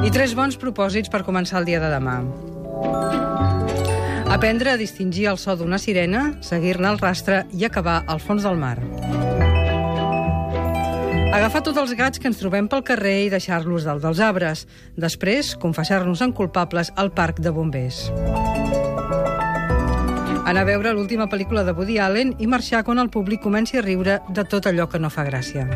I tres bons propòsits per començar el dia de demà. Aprendre a distingir el so d'una sirena, seguir-ne el rastre i acabar al fons del mar. Agafar tots els gats que ens trobem pel carrer i deixar-los dalt dels arbres. Després, confessar-nos en culpables al parc de bombers. Anar a veure l'última pel·lícula de Woody Allen i marxar quan el públic comenci a riure de tot allò que no fa gràcia.